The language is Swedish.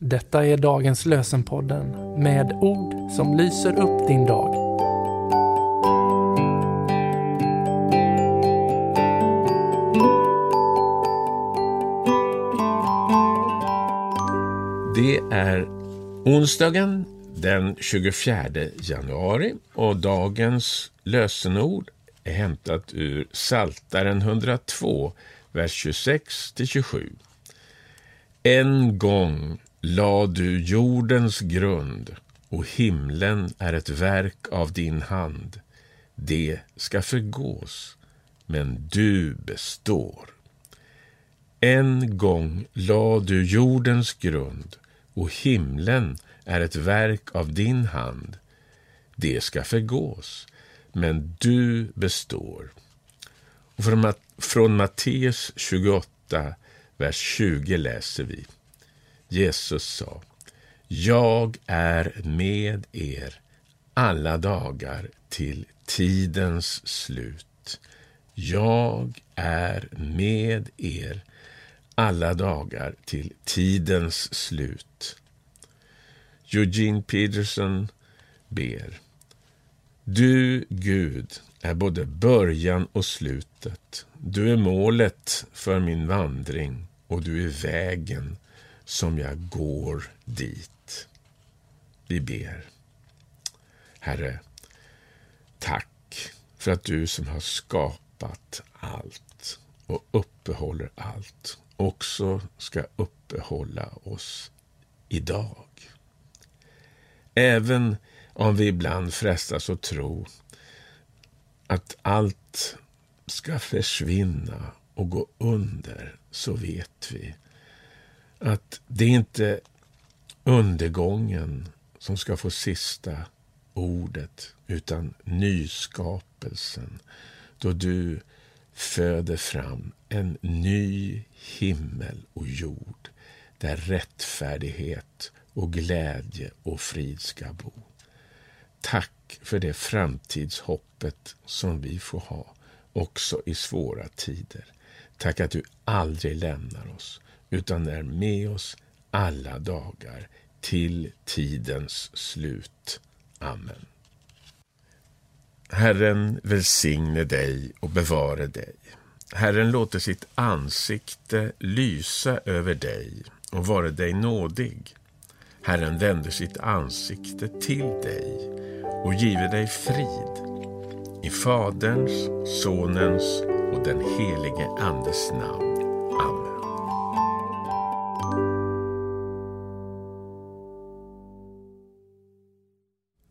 Detta är dagens lösenpodden med ord som lyser upp din dag. Det är onsdagen den 24 januari och dagens lösenord är hämtat ur Saltaren 102, vers 26 27. En gång la du jordens grund och himlen är ett verk av din hand. Det ska förgås, men du består. En gång la du jordens grund och himlen är ett verk av din hand. Det ska förgås, men du består. Och från, från Matteus 28, vers 20 läser vi. Jesus sa, Jag är med er alla dagar till tidens slut. Jag är med er alla dagar till tidens slut. Eugene Peterson ber. Du, Gud, är både början och slutet. Du är målet för min vandring och du är vägen som jag går dit. Vi ber. Herre, tack för att du som har skapat allt och uppehåller allt också ska uppehålla oss idag. Även om vi ibland frestas att tro att allt ska försvinna och gå under, så vet vi att det är inte undergången som ska få sista ordet, utan nyskapelsen, då du föder fram en ny himmel och jord, där rättfärdighet och glädje och frid ska bo. Tack för det framtidshoppet som vi får ha också i svåra tider. Tack att du aldrig lämnar oss utan är med oss alla dagar till tidens slut. Amen. Herren välsigne dig och bevare dig. Herren låter sitt ansikte lysa över dig och vare dig nådig. Herren vände sitt ansikte till dig och giver dig frid. I Faderns, Sonens och den helige Andes namn. Amen.